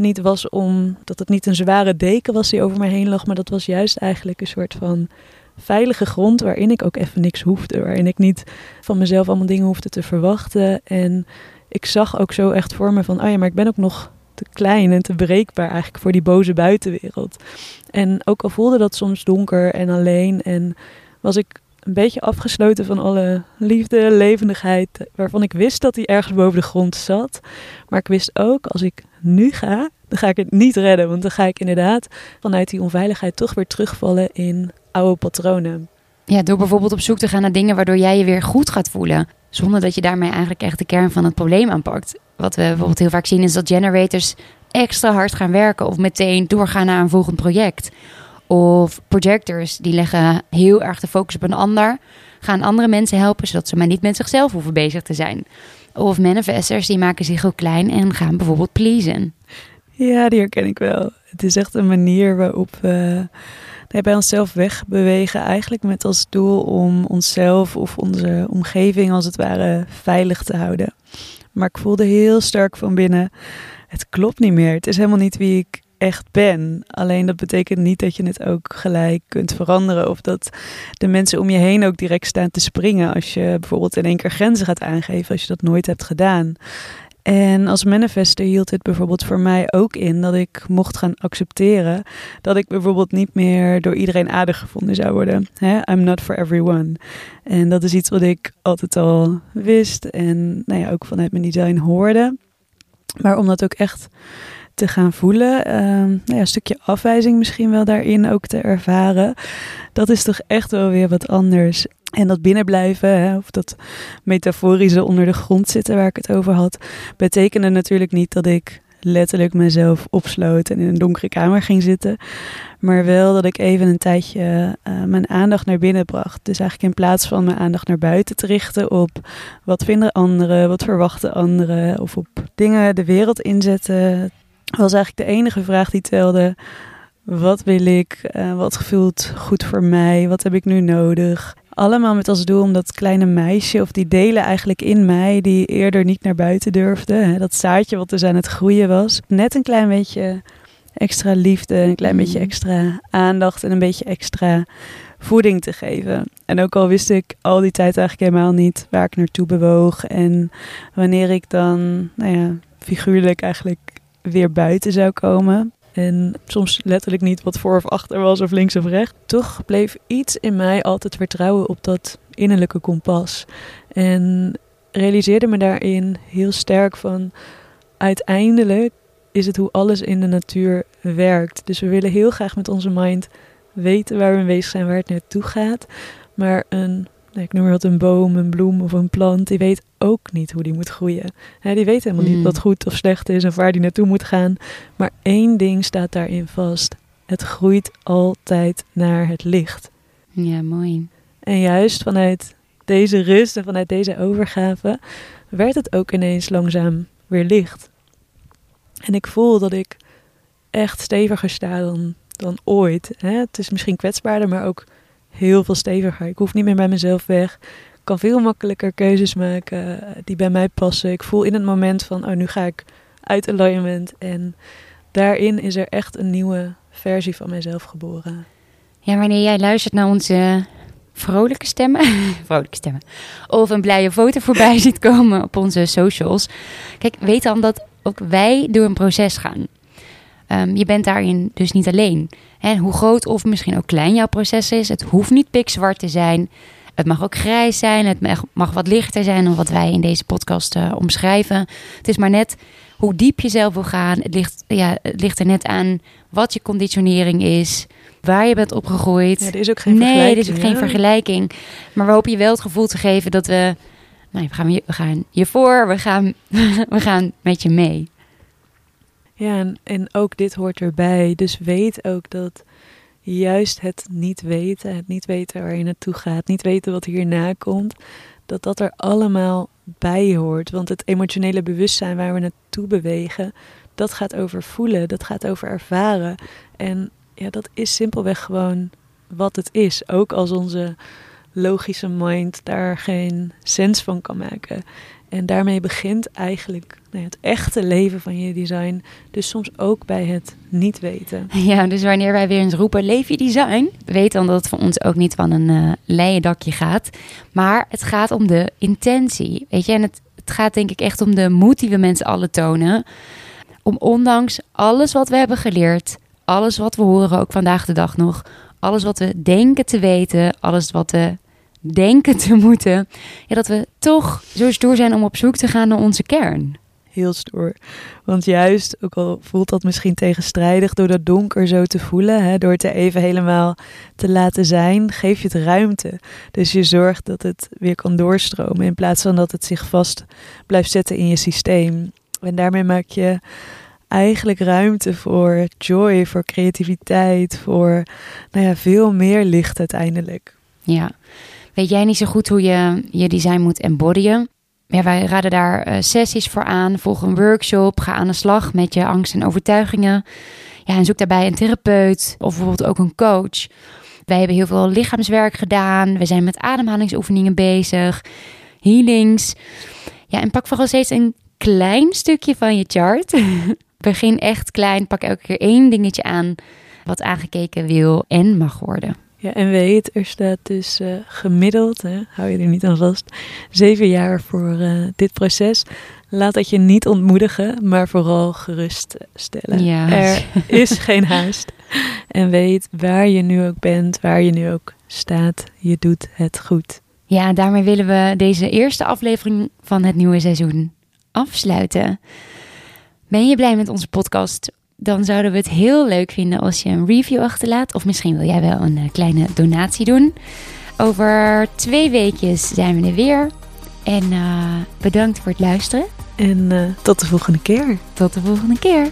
niet was om dat het niet een zware deken was die over me heen lag, maar dat was juist eigenlijk een soort van veilige grond waarin ik ook even niks hoefde, waarin ik niet van mezelf allemaal dingen hoefde te verwachten. En ik zag ook zo echt voor me van, oh ja, maar ik ben ook nog te klein en te bereikbaar eigenlijk voor die boze buitenwereld. En ook al voelde dat soms donker en alleen en was ik een beetje afgesloten van alle liefde, levendigheid, waarvan ik wist dat die ergens boven de grond zat. Maar ik wist ook, als ik nu ga, dan ga ik het niet redden. Want dan ga ik inderdaad vanuit die onveiligheid toch weer terugvallen in oude patronen. Ja, door bijvoorbeeld op zoek te gaan naar dingen waardoor jij je weer goed gaat voelen. Zonder dat je daarmee eigenlijk echt de kern van het probleem aanpakt. Wat we bijvoorbeeld heel vaak zien is dat generators extra hard gaan werken of meteen doorgaan naar een volgend project. Of projectors die leggen heel erg de focus op een ander, gaan andere mensen helpen zodat ze maar niet met zichzelf hoeven bezig te zijn. Of manifestors die maken zich ook klein en gaan bijvoorbeeld pleasen. Ja, die herken ik wel. Het is echt een manier waarop we bij onszelf wegbewegen. Eigenlijk met als doel om onszelf of onze omgeving als het ware veilig te houden. Maar ik voelde heel sterk van binnen, het klopt niet meer. Het is helemaal niet wie ik echt ben. Alleen dat betekent niet dat je het ook gelijk kunt veranderen. Of dat de mensen om je heen ook direct staan te springen. Als je bijvoorbeeld in één keer grenzen gaat aangeven. Als je dat nooit hebt gedaan. En als manifester hield het bijvoorbeeld voor mij ook in dat ik mocht gaan accepteren dat ik bijvoorbeeld niet meer door iedereen aardig gevonden zou worden. I'm not for everyone. En dat is iets wat ik altijd al wist en nou ja, ook vanuit mijn design hoorde. Maar om dat ook echt te gaan voelen. Uh, nou ja, een stukje afwijzing misschien wel daarin ook te ervaren. Dat is toch echt wel weer wat anders. En dat binnenblijven, hè, of dat metaforische onder de grond zitten waar ik het over had, betekende natuurlijk niet dat ik letterlijk mezelf opsloot en in een donkere kamer ging zitten. Maar wel dat ik even een tijdje uh, mijn aandacht naar binnen bracht. Dus eigenlijk in plaats van mijn aandacht naar buiten te richten op wat vinden anderen, wat verwachten anderen, of op dingen de wereld inzetten, was eigenlijk de enige vraag die telde. Wat wil ik? Uh, wat voelt goed voor mij? Wat heb ik nu nodig? Allemaal met als doel om dat kleine meisje of die delen eigenlijk in mij die eerder niet naar buiten durfde. Hè, dat zaadje wat dus aan het groeien was. Net een klein beetje extra liefde, een klein beetje mm. extra aandacht en een beetje extra voeding te geven. En ook al wist ik al die tijd eigenlijk helemaal niet waar ik naartoe bewoog. En wanneer ik dan, nou ja, figuurlijk eigenlijk weer buiten zou komen. En soms letterlijk niet wat voor of achter was of links of rechts. Toch bleef iets in mij altijd vertrouwen op dat innerlijke kompas. En realiseerde me daarin heel sterk van uiteindelijk is het hoe alles in de natuur werkt. Dus we willen heel graag met onze mind weten waar we bezig zijn, waar het naartoe gaat. Maar een, nou, ik noem maar wat, een boom, een bloem of een plant, die weet ook niet hoe die moet groeien. die weet helemaal niet hmm. wat goed of slecht is of waar die naartoe moet gaan. Maar één ding staat daarin vast. Het groeit altijd naar het licht. Ja, mooi. En juist vanuit deze rust en vanuit deze overgave werd het ook ineens langzaam weer licht. En ik voel dat ik echt steviger sta dan, dan ooit. Hè? Het is misschien kwetsbaarder, maar ook heel veel steviger. Ik hoef niet meer bij mezelf weg. Kan veel makkelijker keuzes maken die bij mij passen. Ik voel in het moment van, oh, nu ga ik uit alignment. En daarin is er echt een nieuwe versie van mijzelf geboren. Ja, wanneer jij luistert naar onze vrolijke stemmen, vrolijke stemmen, of een blije foto voorbij ziet komen op onze socials. Kijk, weet dan dat ook wij door een proces gaan. Um, je bent daarin dus niet alleen. En hoe groot of misschien ook klein jouw proces is, het hoeft niet pikzwart te zijn. Het mag ook grijs zijn, het mag, wat lichter zijn dan wat wij in deze podcast uh, omschrijven. Het is maar net hoe diep je zelf wil gaan. Het ligt, ja, het ligt er net aan wat je conditionering is, waar je bent opgegroeid. Ja, er is ook geen vergelijking. Nee, er is ook geen vergelijking. Maar we hopen je wel het gevoel te geven dat we, nou, we, gaan, we gaan je voor, we gaan, we gaan met je mee. Ja, en, en ook dit hoort erbij. Dus weet ook dat juist het niet weten, het niet weten waar je naartoe gaat, niet weten wat hierna komt, dat dat er allemaal bij hoort. Want het emotionele bewustzijn waar we naartoe bewegen, dat gaat over voelen, dat gaat over ervaren. En ja, dat is simpelweg gewoon wat het is. Ook als onze logische mind daar geen sens van kan maken. En daarmee begint eigenlijk het echte leven van je design. Dus soms ook bij het niet weten. Ja, dus wanneer wij weer eens roepen: leef je design, weet dan dat het voor ons ook niet van een uh, leien dakje gaat. Maar het gaat om de intentie. Weet je, en het, het gaat denk ik echt om de moed die we mensen allen tonen. Om ondanks alles wat we hebben geleerd, alles wat we horen, ook vandaag de dag nog, alles wat we denken te weten, alles wat we denken te moeten, ja, dat we toch zo stoer zijn om op zoek te gaan naar onze kern. Heel stoer. Want juist, ook al voelt dat misschien tegenstrijdig door dat donker zo te voelen, hè, door het er even helemaal te laten zijn, geef je het ruimte. Dus je zorgt dat het weer kan doorstromen in plaats van dat het zich vast blijft zetten in je systeem. En daarmee maak je eigenlijk ruimte voor joy, voor creativiteit, voor nou ja, veel meer licht uiteindelijk. Ja, weet jij niet zo goed hoe je je design moet embodyen? Ja, wij raden daar uh, sessies voor aan. Volg een workshop. Ga aan de slag met je angst en overtuigingen. Ja, en zoek daarbij een therapeut of bijvoorbeeld ook een coach. Wij hebben heel veel lichaamswerk gedaan. We zijn met ademhalingsoefeningen bezig. Healings. Ja, en pak vooral steeds een klein stukje van je chart. Begin echt klein. Pak elke keer één dingetje aan wat aangekeken wil en mag worden. Ja, en weet, er staat dus uh, gemiddeld, hè, hou je er niet aan vast, zeven jaar voor uh, dit proces. Laat dat je niet ontmoedigen, maar vooral geruststellen. Ja. Er is geen haast. En weet waar je nu ook bent, waar je nu ook staat, je doet het goed. Ja, daarmee willen we deze eerste aflevering van het nieuwe seizoen afsluiten. Ben je blij met onze podcast? Dan zouden we het heel leuk vinden als je een review achterlaat. Of misschien wil jij wel een eh, kleine donatie doen. Over twee weekjes zijn we er weer. En uh, bedankt voor het luisteren. En uh, tot de volgende keer. Tot de volgende keer.